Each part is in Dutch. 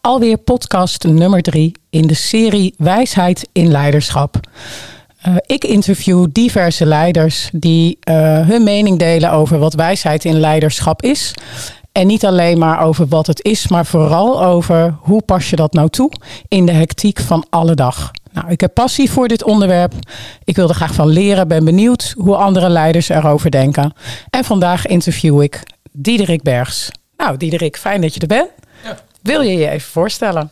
Alweer podcast nummer drie in de serie Wijsheid in Leiderschap. Uh, ik interview diverse leiders die uh, hun mening delen over wat wijsheid in leiderschap is. En niet alleen maar over wat het is, maar vooral over hoe pas je dat nou toe in de hectiek van alle dag. Nou, ik heb passie voor dit onderwerp. Ik wil er graag van leren, ben benieuwd hoe andere leiders erover denken. En vandaag interview ik Diederik Bergs. Nou, Diederik, fijn dat je er bent. Ja. Wil je je even voorstellen?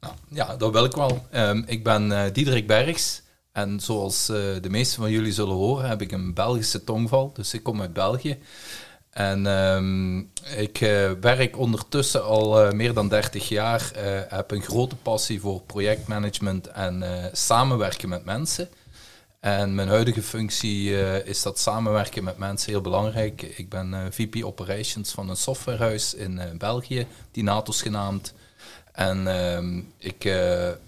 Nou, ja, dat wil ik wel. Um, ik ben uh, Diederik Bergs. En zoals uh, de meesten van jullie zullen horen, heb ik een Belgische tongval. Dus ik kom uit België. En um, ik uh, werk ondertussen al uh, meer dan 30 jaar. Uh, heb een grote passie voor projectmanagement en samenwerken met mensen. En mijn huidige functie is dat samenwerken met mensen heel belangrijk. Ik ben VP Operations van een softwarehuis in België, Dinatos genaamd. En ehm, ik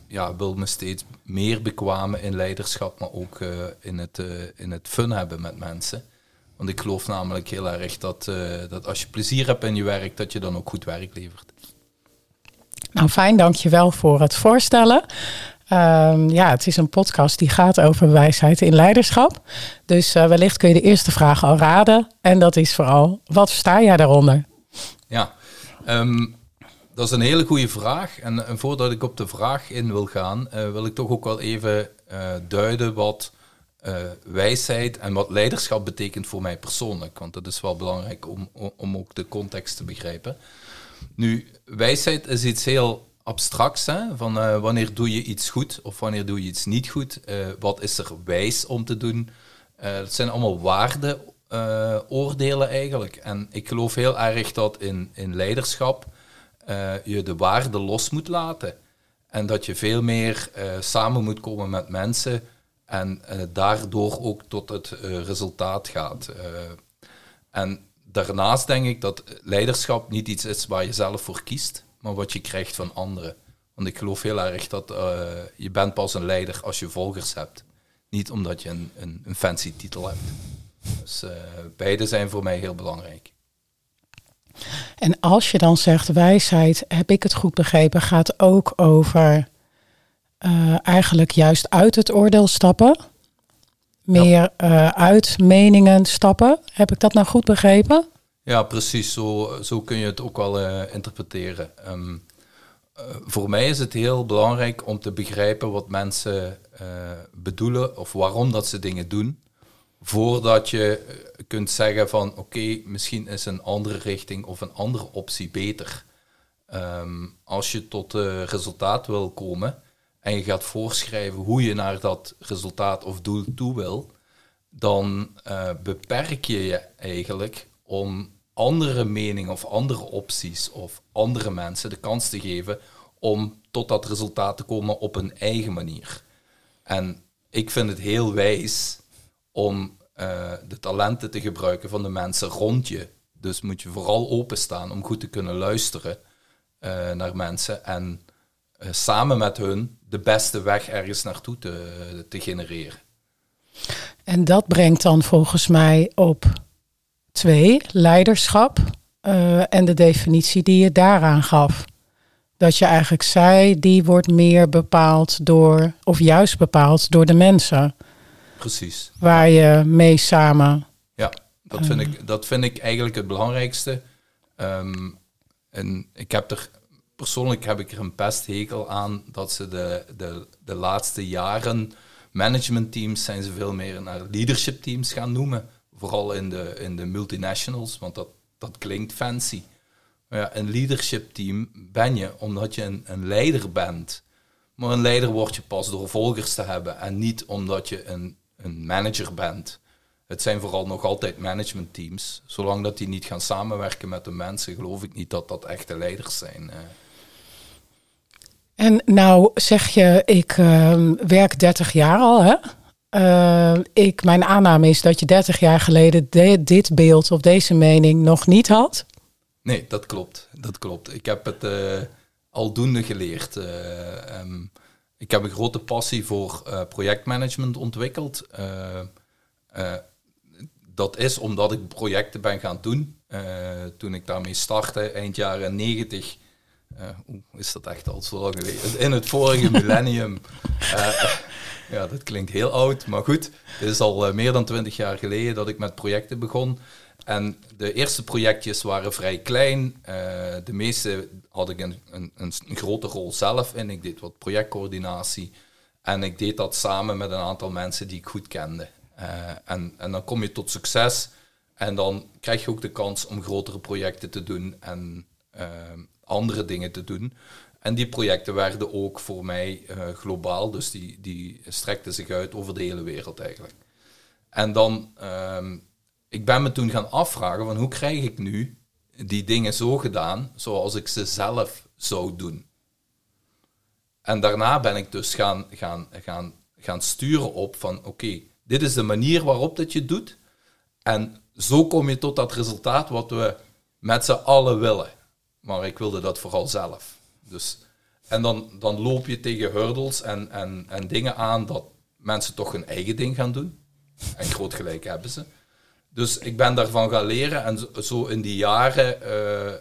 ja, wil me steeds meer bekwamen in leiderschap, maar ook in, het, in het fun hebben met mensen. Want ik geloof namelijk heel erg dat, uh, dat als je plezier hebt in je werk, dat je dan ook goed werk levert. Nou, fijn, dankjewel voor het voorstellen. Um, ja, het is een podcast die gaat over wijsheid in leiderschap. Dus uh, wellicht kun je de eerste vraag al raden. En dat is vooral, wat versta jij daaronder? Ja, um, dat is een hele goede vraag. En, en, voordat ik op de vraag in wil gaan, uh, wil ik toch ook wel even duiden wat uh, wijsheid en wat leiderschap betekent voor mij persoonlijk. Want dat is wel belangrijk om, om ook de context te begrijpen. Nu, wijsheid is iets heel abstracts. Hè? Van uh, wanneer doe je iets goed of wanneer doe je iets niet goed? Uh, wat is er wijs om te doen? Het zijn allemaal waardeoordelen eigenlijk. En ik geloof heel erg dat in, in leiderschap je de waarde los moet laten. En dat je veel meer samen moet komen met mensen en uh, daardoor ook tot het uh, resultaat gaat. Uh, en daarnaast denk ik dat leiderschap niet iets is waar je zelf voor kiest, maar wat je krijgt van anderen. Want ik geloof heel erg dat je bent pas een leider als je volgers hebt. Niet omdat je een, een, een fancy titel hebt. Dus beide zijn voor mij heel belangrijk. En als je dan zegt wijsheid, heb ik het goed begrepen, gaat ook over uh, eigenlijk juist uit het oordeel stappen. Meer uh, uit meningen stappen. Heb ik dat nou goed begrepen? Ja, precies. Zo, zo kun je het ook wel uh, interpreteren. Um, voor mij is het heel belangrijk om te begrijpen wat mensen bedoelen of waarom dat ze dingen doen. Voordat je kunt zeggen van oké, okay, misschien is een andere richting of een andere optie beter. Um, als je tot resultaat wil komen, en je gaat voorschrijven hoe je naar dat resultaat of doel toe wil, dan uh, beperk je je eigenlijk om andere meningen of andere opties of andere mensen de kans te geven om tot dat resultaat te komen op een eigen manier. En ik vind het heel wijs om uh, de talenten te gebruiken van de mensen rond je. Dus moet je vooral openstaan om goed te kunnen luisteren uh, naar mensen en samen met hun de beste weg ergens naartoe te, te genereren. En dat brengt dan volgens mij op twee, leiderschap uh, en de definitie die je daaraan gaf. Dat je eigenlijk zei, die wordt meer bepaald door, of juist bepaald door de mensen. Precies. Waar je mee samen. Ja, dat vind, ik, dat vind ik eigenlijk het belangrijkste. Um, en ik heb er persoonlijk heb ik er een pesthekel aan dat ze de, de, de laatste jaren managementteams zijn ze veel meer naar leadership teams gaan noemen. Vooral in de, in de multinationals, want dat, dat klinkt fancy. Maar ja, een leadership team ben je omdat je een, een leider bent. Maar een leider word je pas door volgers te hebben en niet omdat je een, een manager bent. Het zijn vooral nog altijd managementteams. Zolang dat die niet gaan samenwerken met de mensen, geloof ik niet dat dat echte leiders zijn. Eh. En nou zeg je, ik uh, werk 30 jaar al. Hè? Uh, ik, mijn aanname is dat je 30 jaar geleden dit beeld of deze mening nog niet had. Nee, dat klopt. Dat klopt. Ik heb het uh, aldoende geleerd. Um, ik heb een grote passie voor projectmanagement ontwikkeld. dat is omdat ik projecten ben gaan doen. toen ik daarmee startte, eind jaren 90, hoe is dat echt al zo lang geleden? In het vorige millennium. ja, dat klinkt heel oud, maar goed. Het is al meer dan 20 jaar geleden dat ik met projecten begon. En de eerste projectjes waren vrij klein. Uh, de meeste had ik een, een, een, grote rol zelf in. Ik deed wat projectcoördinatie. En ik deed dat samen met een aantal mensen die ik goed kende. Uh, en, en dan kom je tot succes. En dan krijg je ook de kans om grotere projecten te doen en uh, andere dingen te doen. En die projecten werden ook voor mij globaal, dus die, die strekten zich uit over de hele wereld eigenlijk. En dan ehm, ik ben me toen gaan afvragen van hoe krijg ik nu die dingen zo gedaan zoals ik ze zelf zou doen. En daarna ben ik dus gaan, gaan, gaan, gaan sturen op van oké, dit is de manier waarop dat je doet. En zo kom je tot dat resultaat wat we met z'n allen willen. Maar ik wilde dat vooral zelf. Dus, en dan, dan loop je tegen hurdles en, en, en dingen aan dat mensen toch hun eigen ding gaan doen. En groot gelijk hebben ze. Dus ik ben daarvan gaan leren en zo in die jaren, uh,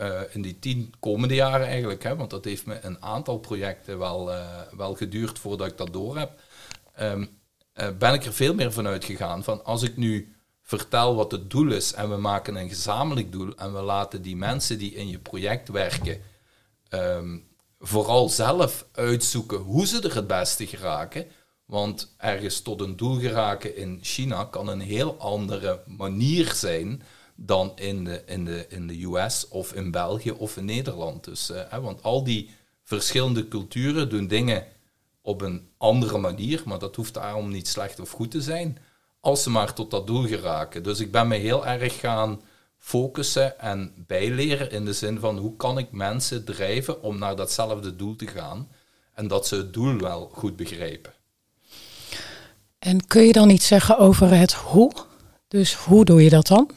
uh, in die tien komende jaren eigenlijk, hè, want dat heeft me een aantal projecten wel, uh, wel geduurd voordat ik dat door heb, um, ben ik er veel meer van uitgegaan van als ik nu vertel wat het doel is en we maken een gezamenlijk doel en we laten die mensen die in je project werken um, vooral zelf uitzoeken hoe ze er het beste geraken, want ergens tot een doel geraken in China kan een heel andere manier zijn dan in de, in de, in de US of in België of in Nederland. Dus, hè, want al die verschillende culturen doen dingen op een andere manier, maar dat hoeft daarom niet slecht of goed te zijn, als ze maar tot dat doel geraken. Dus ik ben me heel erg gaan focussen en bijleren in de zin van hoe kan ik mensen drijven om naar datzelfde doel te gaan en dat ze het doel wel goed begrijpen. En kun je dan iets zeggen over het hoe? Dus hoe doe je dat dan?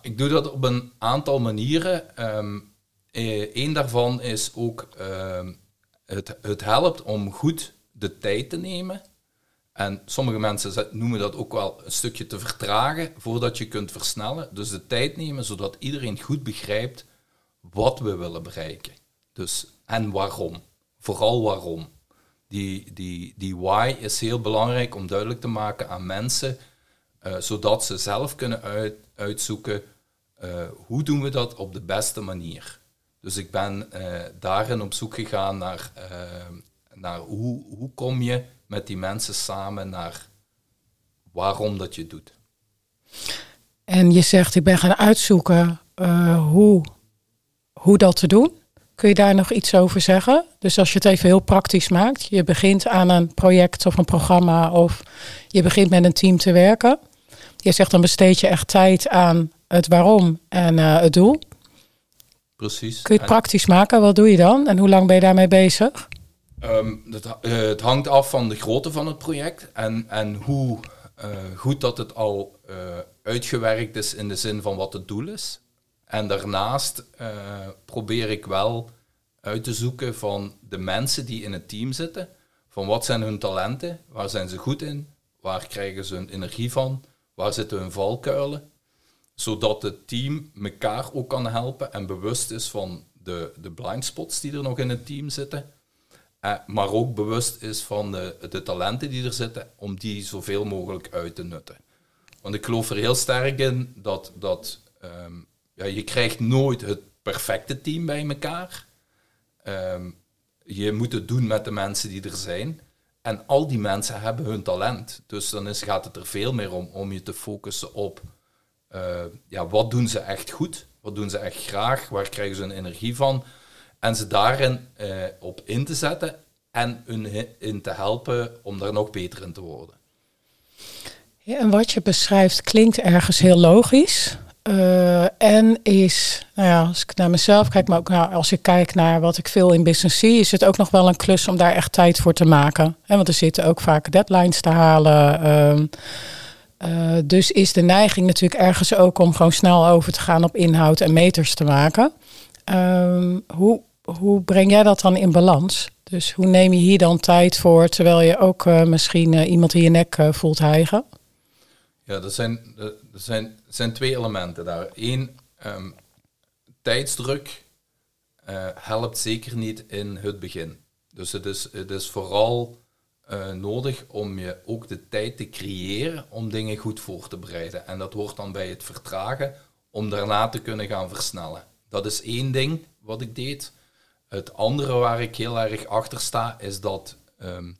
ik doe dat op een aantal manieren. Um, een daarvan is ook uh, het, het helpt om goed de tijd te nemen. En sommige mensen noemen dat ook wel een stukje te vertragen voordat je kunt versnellen. Dus de tijd nemen zodat iedereen goed begrijpt wat we willen bereiken. Dus en waarom. Vooral waarom die, die, die why is heel belangrijk om duidelijk te maken aan mensen, uh, zodat ze zelf kunnen uit, uitzoeken uh, hoe doen we dat op de beste manier. Dus ik ben uh, daarin op zoek gegaan naar, naar hoe, hoe kom je met die mensen samen naar waarom dat je doet. En je zegt, ik ben gaan uitzoeken hoe, hoe dat te doen. Kun je daar nog iets over zeggen? Dus als je het even heel praktisch maakt, je begint aan een project of een programma of je begint met een team te werken. Je zegt dan besteed je echt tijd aan het waarom en uh, het doel. Precies. Kun je het praktisch maken? Wat doe je dan en hoe lang ben je daarmee bezig? Um, het, uh, het, hangt af van de grootte van het project en, en hoe uh, goed dat het al uitgewerkt is in de zin van wat het doel is. En daarnaast probeer ik wel uit te zoeken van de mensen die in het team zitten. Van wat zijn hun talenten, waar zijn ze goed in, waar krijgen ze hun energie van, waar zitten hun valkuilen. Zodat het team elkaar ook kan helpen en bewust is van de, de blind spots die er nog in het team zitten. Uh, maar ook bewust is van de, de talenten die er zitten, om die zoveel mogelijk uit te nutten. Want ik geloof er heel sterk in dat, dat um, ja, je krijgt nooit het perfecte team bij elkaar. Um, je moet het doen met de mensen die er zijn. En al die mensen hebben hun talent. Dus dan is, gaat het er veel meer om om je te focussen op uh, ja, wat doen ze echt goed, wat doen ze echt graag, waar krijgen ze hun energie van. En ze daarin uh, op in te zetten en hun in te helpen om daar nog beter in te worden. Ja, en wat je beschrijft klinkt ergens heel logisch. Uh, en is, nou ja, als ik naar mezelf kijk, maar ook nou, als ik kijk naar wat ik veel in business zie, is het ook nog wel een klus om daar echt tijd voor te maken. Hè, want er zitten ook vaak deadlines te halen. Uh, uh, dus is de neiging natuurlijk ergens ook om gewoon snel over te gaan op inhoud en meters te maken. Ehm, hoe, hoe breng jij dat dan in balans? Dus hoe neem je hier dan tijd voor, terwijl je ook misschien iemand in je nek voelt hijgen? Ja, er zijn, zijn, zijn twee elementen daar. Eén, um, tijdsdruk helpt zeker niet in het begin. Dus het is, het is vooral nodig om je ook de tijd te creëren om dingen goed voor te bereiden. En dat hoort dan bij het vertragen om daarna te kunnen gaan versnellen. Dat is één ding wat ik deed. Het andere waar ik heel erg achter sta is dat um,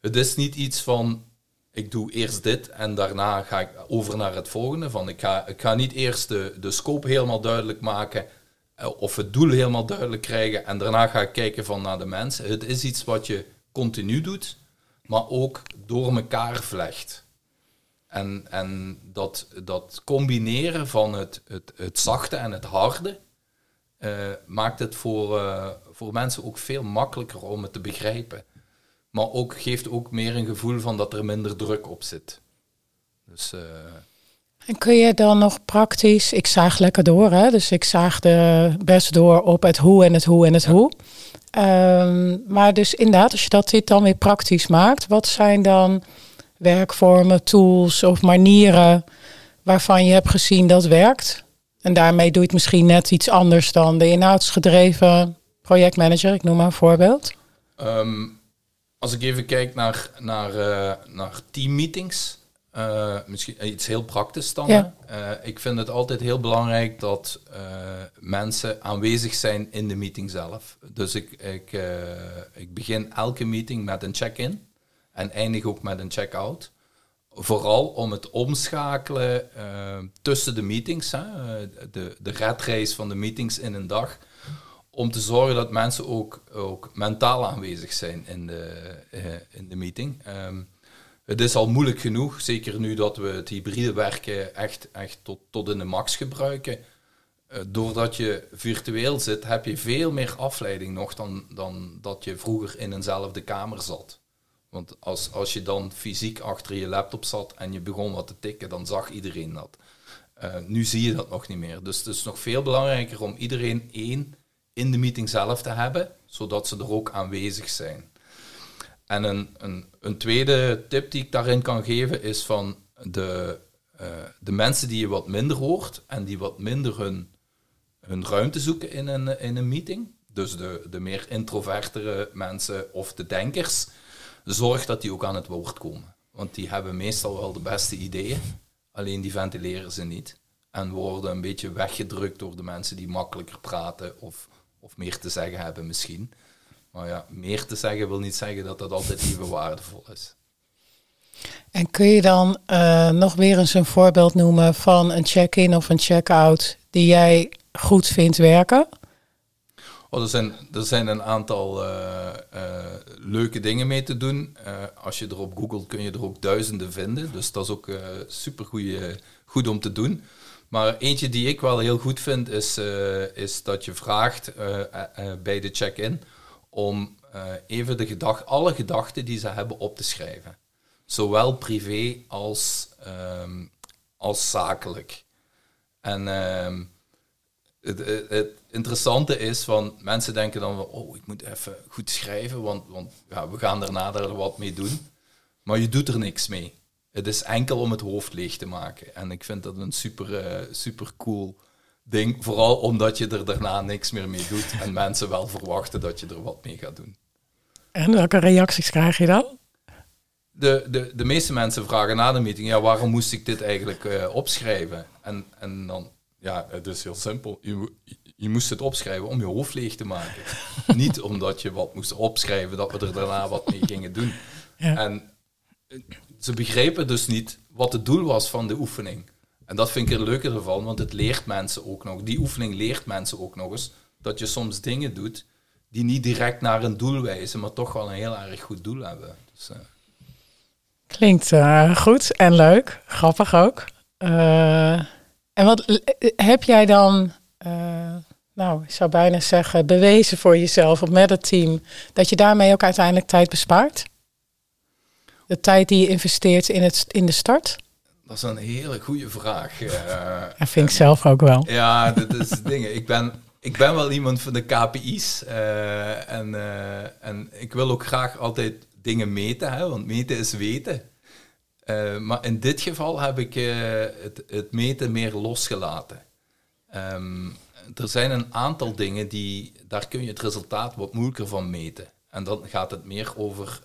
het is niet iets van ik doe eerst dit en daarna ga ik over naar het volgende. Van ik, ga, ik ga niet eerst de, de scope helemaal duidelijk maken eh, of het doel helemaal duidelijk krijgen en daarna ga ik kijken van naar de mensen. Het is iets wat je continu doet, maar ook door elkaar vlecht. En, en dat, dat combineren van het, het, het zachte en het harde uh, maakt het voor, uh, voor mensen ook veel makkelijker om het te begrijpen. Maar ook geeft ook meer een gevoel van dat er minder druk op zit. Dus, uh... En kun je dan nog praktisch, ik zaag lekker door, hè? dus ik zaag de best door op het hoe en het hoe en het hoe. Um, maar dus inderdaad, als je dat dit dan weer praktisch maakt, wat zijn dan werkvormen, tools of manieren waarvan je hebt gezien dat werkt? En daarmee doe je het misschien net iets anders dan de inhoudsgedreven projectmanager, ik noem maar een voorbeeld. Um, als ik even kijk naar, naar, uh, naar teammeetings, uh, misschien iets heel praktisch dan. Ja. Uh, ik vind het altijd heel belangrijk dat mensen aanwezig zijn in de meeting zelf. Dus ik, ik, ik begin elke meeting met een check-in en eindig ook met een check-out. Vooral om het omschakelen tussen de meetings, hè, de, de redrace van de meetings in een dag om te zorgen dat mensen ook, ook mentaal aanwezig zijn in de, uh, in de meeting. Um, het is al moeilijk genoeg, zeker nu dat we het hybride werken echt, echt tot, tot in de max gebruiken. Uh, doordat je virtueel zit, heb je veel meer afleiding nog dan, dan dat je vroeger in eenzelfde kamer zat. Want als, als je dan fysiek achter je laptop zat en je begon wat te tikken, dan zag iedereen dat. Uh, nu zie je dat nog niet meer. Dus het is nog veel belangrijker om iedereen één in de meeting zelf te hebben, zodat ze er ook aanwezig zijn. En een, een, een tweede tip die ik daarin kan geven is van de, uh, de mensen die je wat minder hoort en die wat minder hun, hun ruimte zoeken in een, in een meeting, dus de, de meer introvertere mensen of de denkers, zorg dat die ook aan het woord komen. Want die hebben meestal wel de beste ideeën, alleen die ventileren ze niet. En worden een beetje weggedrukt door de mensen die makkelijker praten of of meer te zeggen hebben misschien. Maar ja, meer te zeggen wil niet zeggen dat dat altijd even waardevol is. En kun je dan uh, nog weer eens een voorbeeld noemen van een check-in of een check-out die jij goed vindt werken? Oh, er, zijn, een aantal uh, uh, leuke dingen mee te doen. als je erop googelt kun je er ook duizenden vinden. Dus dat is ook super goed om te doen. Maar eentje die ik wel heel goed vind, is, is dat je vraagt bij de check-in om even de gedag alle gedachten die ze hebben op te schrijven. Zowel privé als, um, als zakelijk. En um, het, interessante is van mensen denken dan van, oh, ik moet even goed schrijven, want, want ja, we gaan daarna er wat mee doen. Maar je doet er niks mee. Het is enkel om het hoofd leeg te maken. En ik vind dat een super, uh, super cool ding. Vooral omdat je er daarna niks meer mee doet. En mensen wel verwachten dat je er wat mee gaat doen. En welke reacties krijg je dan? De, de, de meeste mensen vragen na de meeting, ja, waarom moest ik dit eigenlijk uh, opschrijven? En, en dan, ja, het is heel simpel. Je, je moest het opschrijven om je hoofd leeg te maken. Niet omdat je wat moest opschrijven, dat we er daarna wat mee gingen doen. Ja. En ze begrepen dus niet wat het doel was van de oefening. En dat vind ik er leuker ervan, want het leert mensen ook nog. Die oefening leert mensen ook nog eens dat je soms dingen doet die niet direct naar een doel wijzen, maar toch wel een heel erg goed doel hebben. Dus, uh. Klinkt uh, goed en leuk, grappig ook. Uh, en wat heb jij dan, nou, ik zou bijna zeggen, bewezen voor jezelf of met het team, dat je daarmee ook uiteindelijk tijd bespaart? de tijd die je investeert in, het, in de start? Dat is een hele goede vraag. Uh, dat vind ik zelf ook wel. Ja, dat is dingen. Ik ben, ik ben wel iemand van de KPI's. Uh, en, en ik wil ook graag altijd dingen meten, hè, want meten is weten. Eh, maar in dit geval heb ik het, het, meten meer losgelaten. Ehm, er zijn een aantal dingen die, daar kun je het resultaat wat moeilijker van meten. En dan gaat het meer over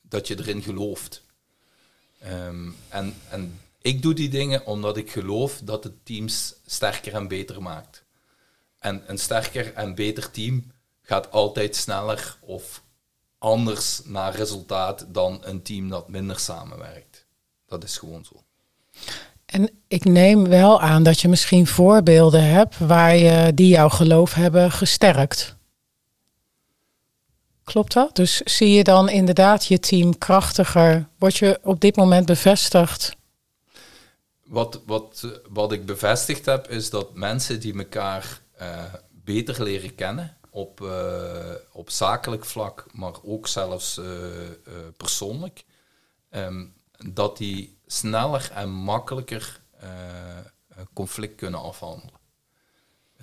dat je erin gelooft. Ehm, en, en ik doe die dingen omdat ik geloof dat het teams sterker en beter maakt. En een sterker en beter team gaat altijd sneller of anders naar resultaat dan een team dat minder samenwerkt. Dat is gewoon zo. En ik neem wel aan dat je misschien voorbeelden hebt waar je die jouw geloof hebben gesterkt. Klopt dat? Dus zie je dan inderdaad je team krachtiger? Word je op dit moment bevestigd? Wat, wat, wat ik bevestigd heb, is dat mensen die elkaar uh, beter leren kennen op, uh, op zakelijk vlak, maar ook zelfs uh, persoonlijk, um, dat die sneller en makkelijker conflict kunnen afhandelen.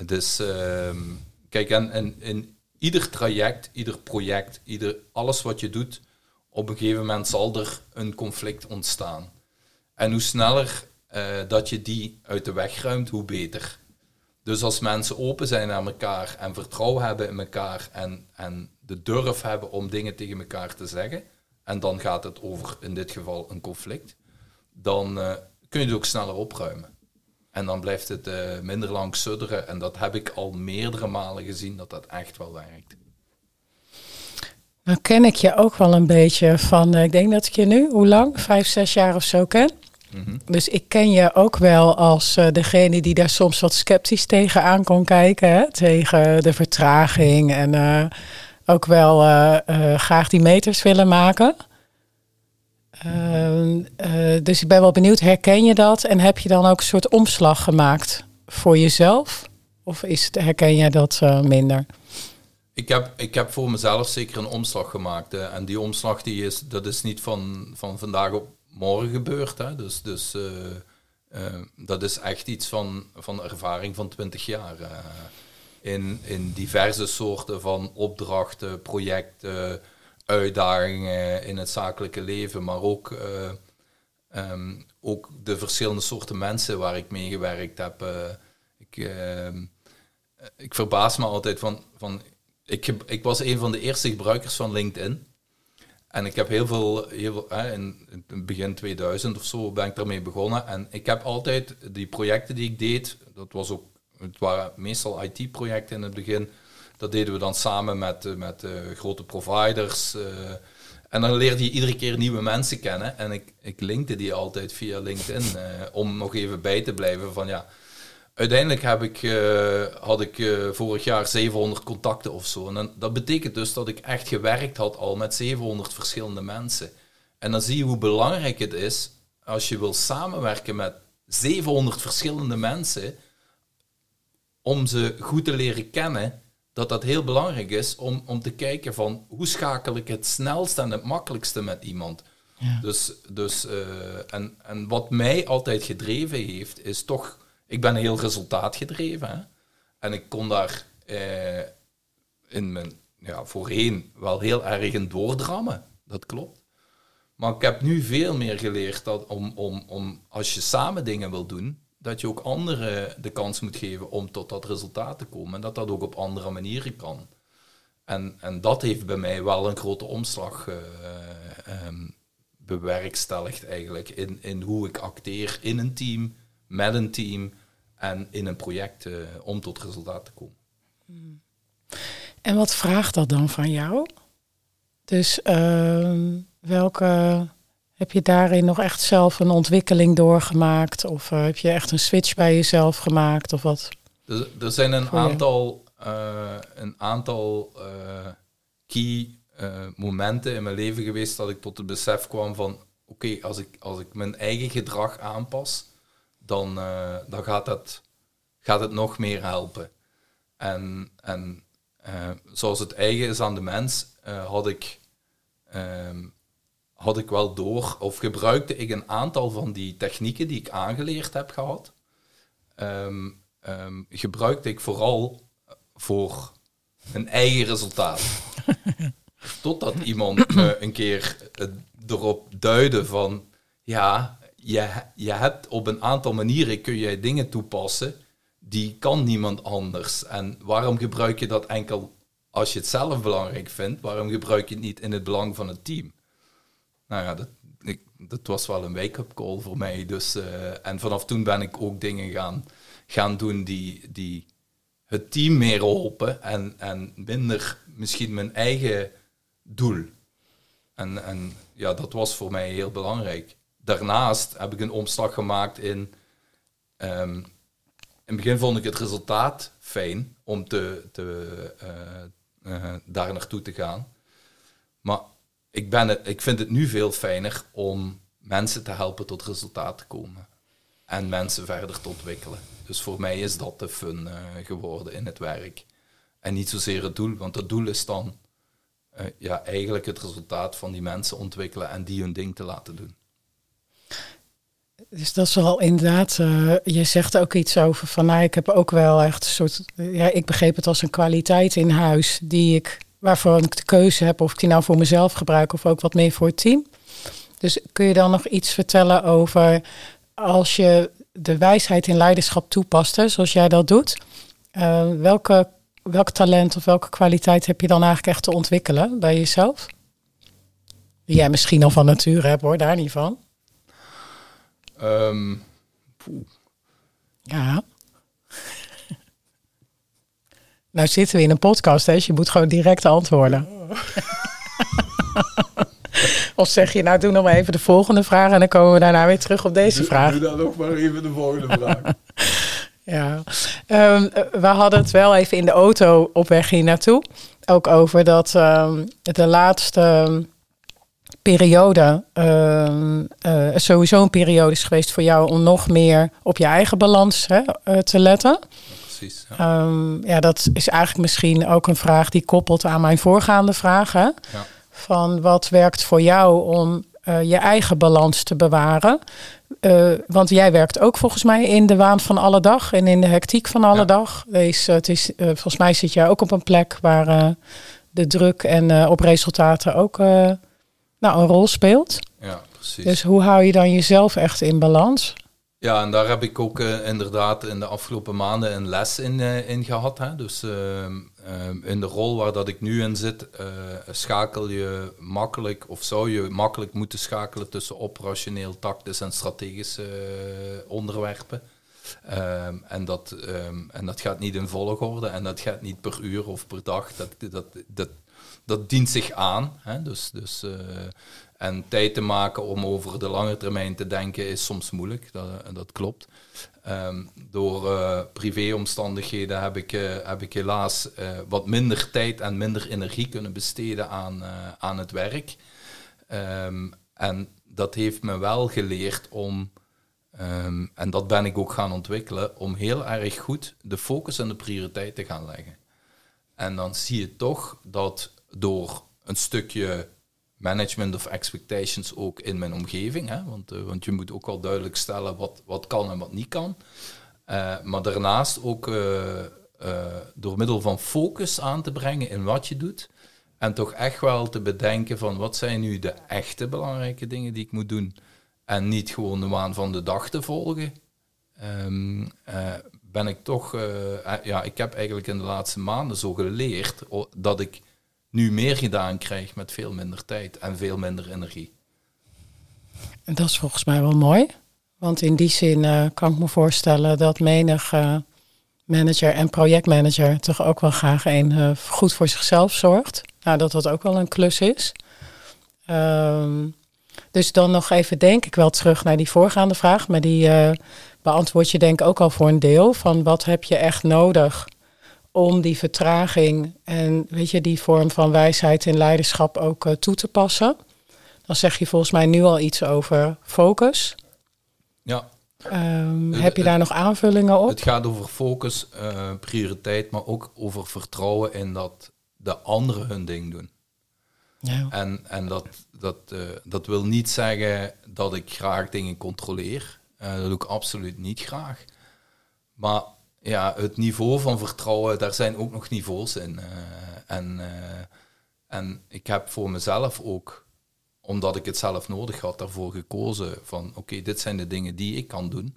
Dus ehm, kijk, en, in ieder traject, ieder project, ieder, alles wat je doet, op een gegeven moment zal er een conflict ontstaan. En hoe sneller uh, dat je die uit de weg ruimt, hoe beter. Dus als mensen open zijn naar elkaar en vertrouwen hebben in elkaar en, en de durf hebben om dingen tegen elkaar te zeggen, en dan gaat het over in dit geval een conflict, dan uh, kun je het ook sneller opruimen. En dan blijft het uh, minder lang sudderen. En dat heb ik al meerdere malen gezien dat dat echt wel werkt. Nou ken ik je ook wel een beetje van, uh, ik denk dat ik je nu, hoe lang? Vijf, zes jaar of zo ken. Mhm. Dus ik ken je ook wel als uh, degene die daar soms wat sceptisch tegenaan kon kijken. Hè? Tegen de vertraging en ook wel uh, graag die meters willen maken. Ehm, dus ik ben wel benieuwd, herken je dat? En heb je dan ook een soort omslag gemaakt voor jezelf? Of is het, herken jij dat minder? Ik heb, ik heb voor mezelf zeker een omslag gemaakt. Hè. En die omslag die is, dat is niet van, van vandaag op morgen gebeurt. Hè? Dus, dus dat is echt iets van, van ervaring van 20 jaar. In, in diverse soorten van opdrachten, projecten, uitdagingen in het zakelijke leven, maar ook, um, ook de verschillende soorten mensen waar ik mee gewerkt heb. ik, ehm, ik verbaas me altijd van, van ik, ik was een van de eerste gebruikers van LinkedIn. En ik heb heel veel, heel hè, in, in begin 2000 of zo ben ik daarmee begonnen. En ik heb altijd die projecten die ik deed, dat was ook, het waren meestal IT-projecten in het begin. Dat deden we dan samen met, eh, met uh, grote providers. Uh, en dan leerde je iedere keer nieuwe mensen kennen. En ik, ik linkte die altijd via LinkedIn om nog even bij te blijven van ja, uiteindelijk heb ik, had ik vorig jaar 700 contacten of zo. En dat betekent dus dat ik echt gewerkt had al met 700 verschillende mensen. En dan zie je hoe belangrijk het is als je wil samenwerken met 700 verschillende mensen, om ze goed te leren kennen, dat dat heel belangrijk is om, om te kijken van hoe schakel ik het snelste en het makkelijkste met iemand. Ja. Dus, dus uh, en, en wat mij altijd gedreven heeft, is toch ik ben heel resultaatgedreven. Hè? En ik kon daar eh, in mijn, ja, voorheen wel heel erg in doordrammen. Dat klopt. Maar ik heb nu veel meer geleerd dat om, om, om als je samen dingen wil doen, dat je ook anderen de kans moet geven om tot dat resultaat te komen. En dat dat ook op andere manieren kan. En, en dat heeft bij mij wel een grote omslag uh, bewerkstelligd eigenlijk in, in hoe ik acteer in een team, met een team en in een project uh, om tot resultaat te komen. Hmm. En wat vraagt dat dan van jou? Dus uh, welke heb je daarin nog echt zelf een ontwikkeling doorgemaakt? Of uh, heb je echt een switch bij jezelf gemaakt? Of wat? Er, er zijn een aantal, uh, een aantal key momenten in mijn leven geweest dat ik tot het besef kwam van oké, als, ik, als ik mijn eigen gedrag aanpas, dan, dan gaat, het, gaat het nog meer helpen. En, en zoals het eigen is aan de mens, had, ik, ehm, had ik wel door, of gebruikte ik een aantal van die technieken die ik aangeleerd heb gehad, um, um, gebruikte ik vooral voor een eigen resultaat. Totdat iemand me een keer erop duidde van ja, je, je hebt op een aantal manieren kun je dingen toepassen die kan niemand anders. En waarom gebruik je dat enkel als je het zelf belangrijk vindt? Waarom gebruik je het niet in het belang van het team? Nou ja, dat, ik, dat was wel een wake-up call voor mij. Dus, uh, en vanaf toen ben ik ook dingen gaan, gaan doen die, die het team meer helpen en, en minder misschien mijn eigen doel. En, en ja, dat was voor mij heel belangrijk. Daarnaast heb ik een omslag gemaakt in. Um, in het begin vond ik het resultaat fijn om te, te, uh, uh, daar naartoe te gaan. Maar ik, ben het, ik vind het nu veel fijner om mensen te helpen tot resultaat te komen. En mensen verder te ontwikkelen. Dus voor mij is dat de fun uh, geworden in het werk. En niet zozeer het doel, want het doel is dan uh, ja, eigenlijk het resultaat van die mensen ontwikkelen en die hun ding te laten doen. Dus dat is wel inderdaad, uh, je zegt ook iets over van, nou, ik heb ook wel echt een soort, ja, ik begreep het als een kwaliteit in huis die ik, waarvoor ik de keuze heb of ik die nou voor mezelf gebruik of ook wat meer voor het team. Dus kun je dan nog iets vertellen over als je de wijsheid in leiderschap toepast, hè, zoals jij dat doet, uh, welke, welk talent of welke kwaliteit heb je dan eigenlijk echt te ontwikkelen bij jezelf? Die jij misschien al van nature hebt hoor, daar niet van. Um, ja. Nou zitten we in een podcast, hè? Dus je moet gewoon direct antwoorden. of zeg je, nou doe nog maar even de volgende vraag en dan komen we daarna weer terug op deze vraag. Doe dan nog maar even de volgende vraag. ja, um, we hadden het wel even in de auto op weg hier naartoe. Ook over dat um, de laatste periode uh, uh, sowieso een periode is geweest voor jou om nog meer op je eigen balans hè, uh, te letten. Precies. Ja. Um, ja. dat is eigenlijk misschien ook een vraag die koppelt aan mijn voorgaande vragen. Ja. Van wat werkt voor jou om je eigen balans te bewaren? want jij werkt ook volgens mij in de waan van alle dag en in de hectiek van alle ja. dag. Wees, het is, volgens mij zit jij ook op een plek waar de druk en op resultaten ook nou, een rol speelt. Ja, precies. Dus hoe hou je dan jezelf echt in balans? Ja, en daar heb ik ook uh, inderdaad in de afgelopen maanden een les in, uh, gehad. Hè. Dus uh, in de rol waar dat ik nu in zit, schakel je makkelijk, of zou je makkelijk moeten schakelen tussen operationeel, tactisch en strategische onderwerpen. Um, en, dat, en dat gaat niet in volgorde en dat gaat niet per uur of per dag. Dat, dat, dat, dat dient zich aan. Hè? Dus, dus, en tijd te maken om over de lange termijn te denken is soms moeilijk, dat, dat klopt. Um, door uh, privéomstandigheden heb ik, uh, heb ik helaas wat minder tijd en minder energie kunnen besteden aan, aan het werk. Um, en dat heeft me wel geleerd om, um, en dat ben ik ook gaan ontwikkelen, om heel erg goed de focus en de prioriteit te gaan leggen. En dan zie je toch dat door een stukje management of expectations ook in mijn omgeving. Hè? Want, uh, want je moet ook wel duidelijk stellen wat, wat kan en wat niet kan. Uh, maar daarnaast ook uh, door middel van focus aan te brengen in wat je doet. En toch echt wel te bedenken van wat zijn nu de echte belangrijke dingen die ik moet doen. En niet gewoon de waan van de dag te volgen. Um, ben ik toch, ja, ik heb eigenlijk in de laatste maanden zo geleerd dat ik nu meer gedaan krijg met veel minder tijd en veel minder energie. En dat is volgens mij wel mooi. Want in die zin uh, kan ik me voorstellen dat menig uh, manager en projectmanager toch ook wel graag een uh, goed voor zichzelf zorgt. Nou, dat dat ook wel een klus is. Um, dus dan nog even denk ik wel terug naar die voorgaande vraag. Maar die beantwoord je denk ik ook al voor een deel. Van wat heb je echt nodig om die vertraging en weet je, die vorm van wijsheid in leiderschap ook uh, toe te passen. Dan zeg je volgens mij nu al iets over focus. Ja. Um, heb je daar nog aanvullingen op? Het gaat over focus, uh, prioriteit, maar ook over vertrouwen in dat de anderen hun ding doen. Ja. En, en dat, dat, uh, dat wil niet zeggen dat ik graag dingen controleer. dat doe ik absoluut niet graag. Maar ja, het niveau van vertrouwen, daar zijn ook nog niveaus in. Uh, en, uh, en ik heb voor mezelf ook omdat ik het zelf nodig had, daarvoor gekozen van oké, dit zijn de dingen die ik kan doen.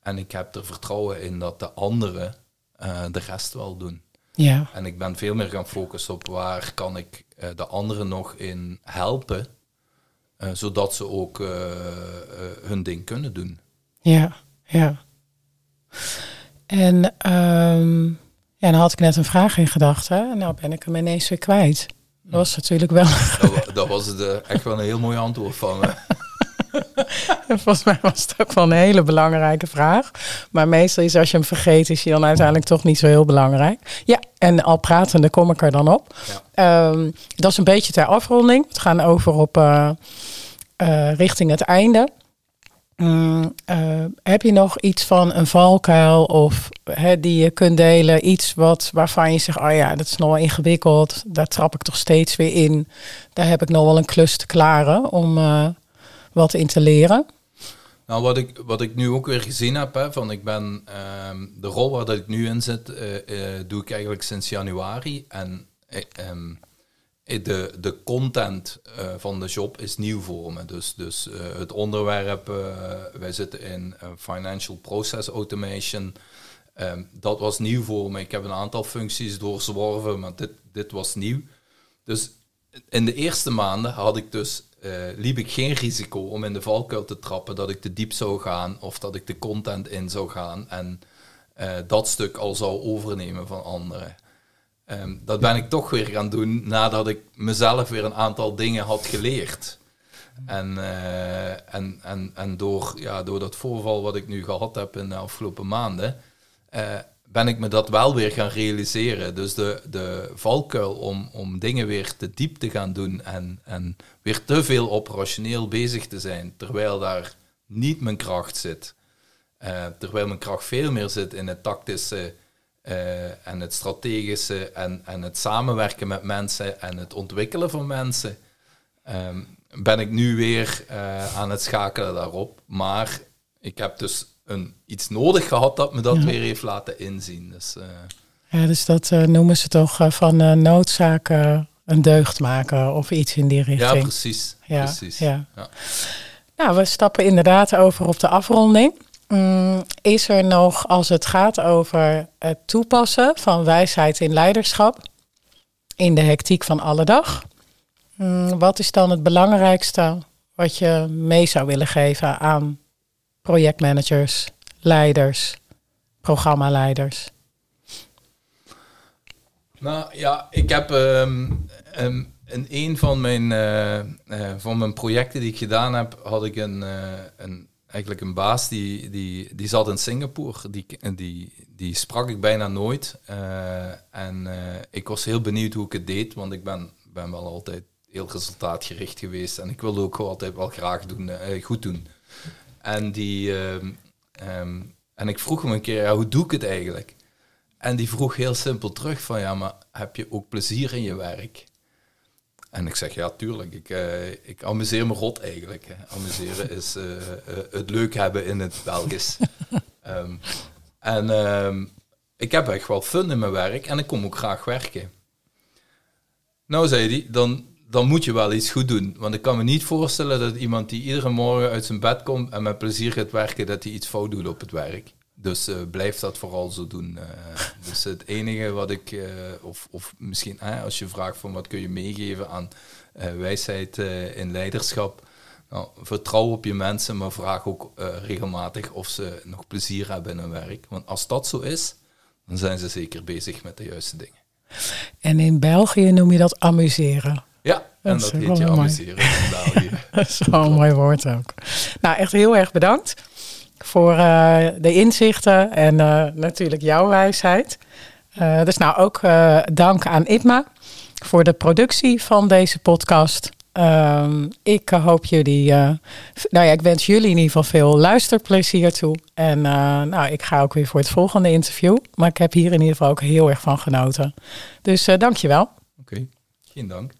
En ik heb er vertrouwen in dat de anderen uh, de rest wel doen. Ja. En ik ben veel meer gaan focussen op waar kan ik uh, de anderen nog in helpen, uh, zodat ze ook hun ding kunnen doen. Ja, ja. En um, ja, dan had ik net een vraag in gedachten. Nou ben ik hem ineens weer kwijt. Dat was natuurlijk wel. Dat, dat was het, uh, echt wel een heel mooi antwoord van. Volgens mij was het ook wel een hele belangrijke vraag. Maar meestal is als je hem vergeet, is hij dan uiteindelijk toch niet zo heel belangrijk. Ja, en al pratende kom ik er dan op. Ja. Um, dat is een beetje ter afronding. We gaan over op uh, uh, richting het einde. Mm, uh, heb je nog iets van een valkuil of hè, die je kunt delen? Iets wat, waarvan je zegt, oh ja, dat is nog wel ingewikkeld. Daar trap ik toch steeds weer in. Daar heb ik nog wel een klus te klaren om uh, wat in te leren. Nou, wat ik, wat ik nu ook weer gezien heb, hè, van ik ben um, de rol waar dat ik nu in zit, uh, doe ik eigenlijk sinds januari. En um, de, de content uh, van de job is nieuw voor me. Dus, dus uh, het onderwerp, uh, wij zitten in Financial Process Automation. Um, dat was nieuw voor me. Ik heb een aantal functies doorzworven, maar dit, dit was nieuw. Dus in de eerste maanden had ik dus, liep ik geen risico om in de valkuil te trappen dat ik te diep zou gaan of dat ik de content in zou gaan en dat stuk al zou overnemen van anderen. Um, dat ben ik toch weer gaan doen nadat ik mezelf weer een aantal dingen had geleerd. En, uh, en, en, en door, ja, door dat voorval wat ik nu gehad heb in de afgelopen maanden, uh, ben ik me dat wel weer gaan realiseren. Dus de, de valkuil om, om dingen weer te diep te gaan doen en, en weer te veel operationeel bezig te zijn, terwijl daar niet mijn kracht zit. Uh, terwijl mijn kracht veel meer zit in het tactische uh, en het strategische en, en het samenwerken met mensen en het ontwikkelen van mensen, um, ben ik nu weer uh, aan het schakelen daarop. Maar ik heb dus een, iets nodig gehad dat me dat ja. weer heeft laten inzien. Dus, uh, ja, dus dat noemen ze toch van noodzaken een deugd maken of iets in die richting. Ja, precies. Ja, precies. Ja. ja. Nou, we stappen inderdaad over op de afronding. Mm, is er nog, als het gaat over het toepassen van wijsheid in leiderschap in de hectiek van alle dag, mm, wat is dan het belangrijkste wat je mee zou willen geven aan projectmanagers, leiders, programmaleiders? Nou ja, ik heb um, um, in een van mijn, uh, uh, van mijn projecten die ik gedaan heb, had ik een, uh, een eigenlijk een baas die, die, die zat in Singapore. Die, die, die sprak ik bijna nooit. Uh, en uh, ik was heel benieuwd hoe ik het deed, want ik ben, ben wel altijd heel resultaatgericht geweest. En ik wilde ook altijd wel graag doen, uh, goed doen. En, die, um, en ik vroeg hem een keer, ja, hoe doe ik het eigenlijk? En die vroeg heel simpel terug van, ja, maar heb je ook plezier in je werk? En ik zeg, ja, tuurlijk. Ik, uh, ik amuseer me rot eigenlijk. Hè. Amuseren is uh, uh, het leuk hebben in het Belgisch. um, en um, ik heb echt wel fun in mijn werk en ik kom ook graag werken. Nou, zei hij, dan, dan moet je wel iets goed doen. Want ik kan me niet voorstellen dat iemand die iedere morgen uit zijn bed komt en met plezier gaat werken, dat hij iets fout doet op het werk. Dus uh, blijf dat vooral zo doen. Uh, dus het enige wat ik, uh, of, of misschien als je vraagt van wat kun je meegeven aan wijsheid in leiderschap. Nou, vertrouw op je mensen, maar vraag ook regelmatig of ze nog plezier hebben in hun werk. Want als dat zo is, dan zijn ze zeker bezig met de juiste dingen. En in België noem je dat amuseren. Ja, en dat, dat heet je amuseren in België. dat is wel een mooi woord ook. Nou, echt heel erg bedankt voor uh, de inzichten en uh, natuurlijk jouw wijsheid. Uh, dus nou ook dank aan IPMA voor de productie van deze podcast. Um, ik hoop jullie, nou ja, ik wens jullie in ieder geval veel luisterplezier toe. En nou, ik ga ook weer voor het volgende interview. Maar ik heb hier in ieder geval ook heel erg van genoten. Dus dankjewel. Oké, okay. geen dank.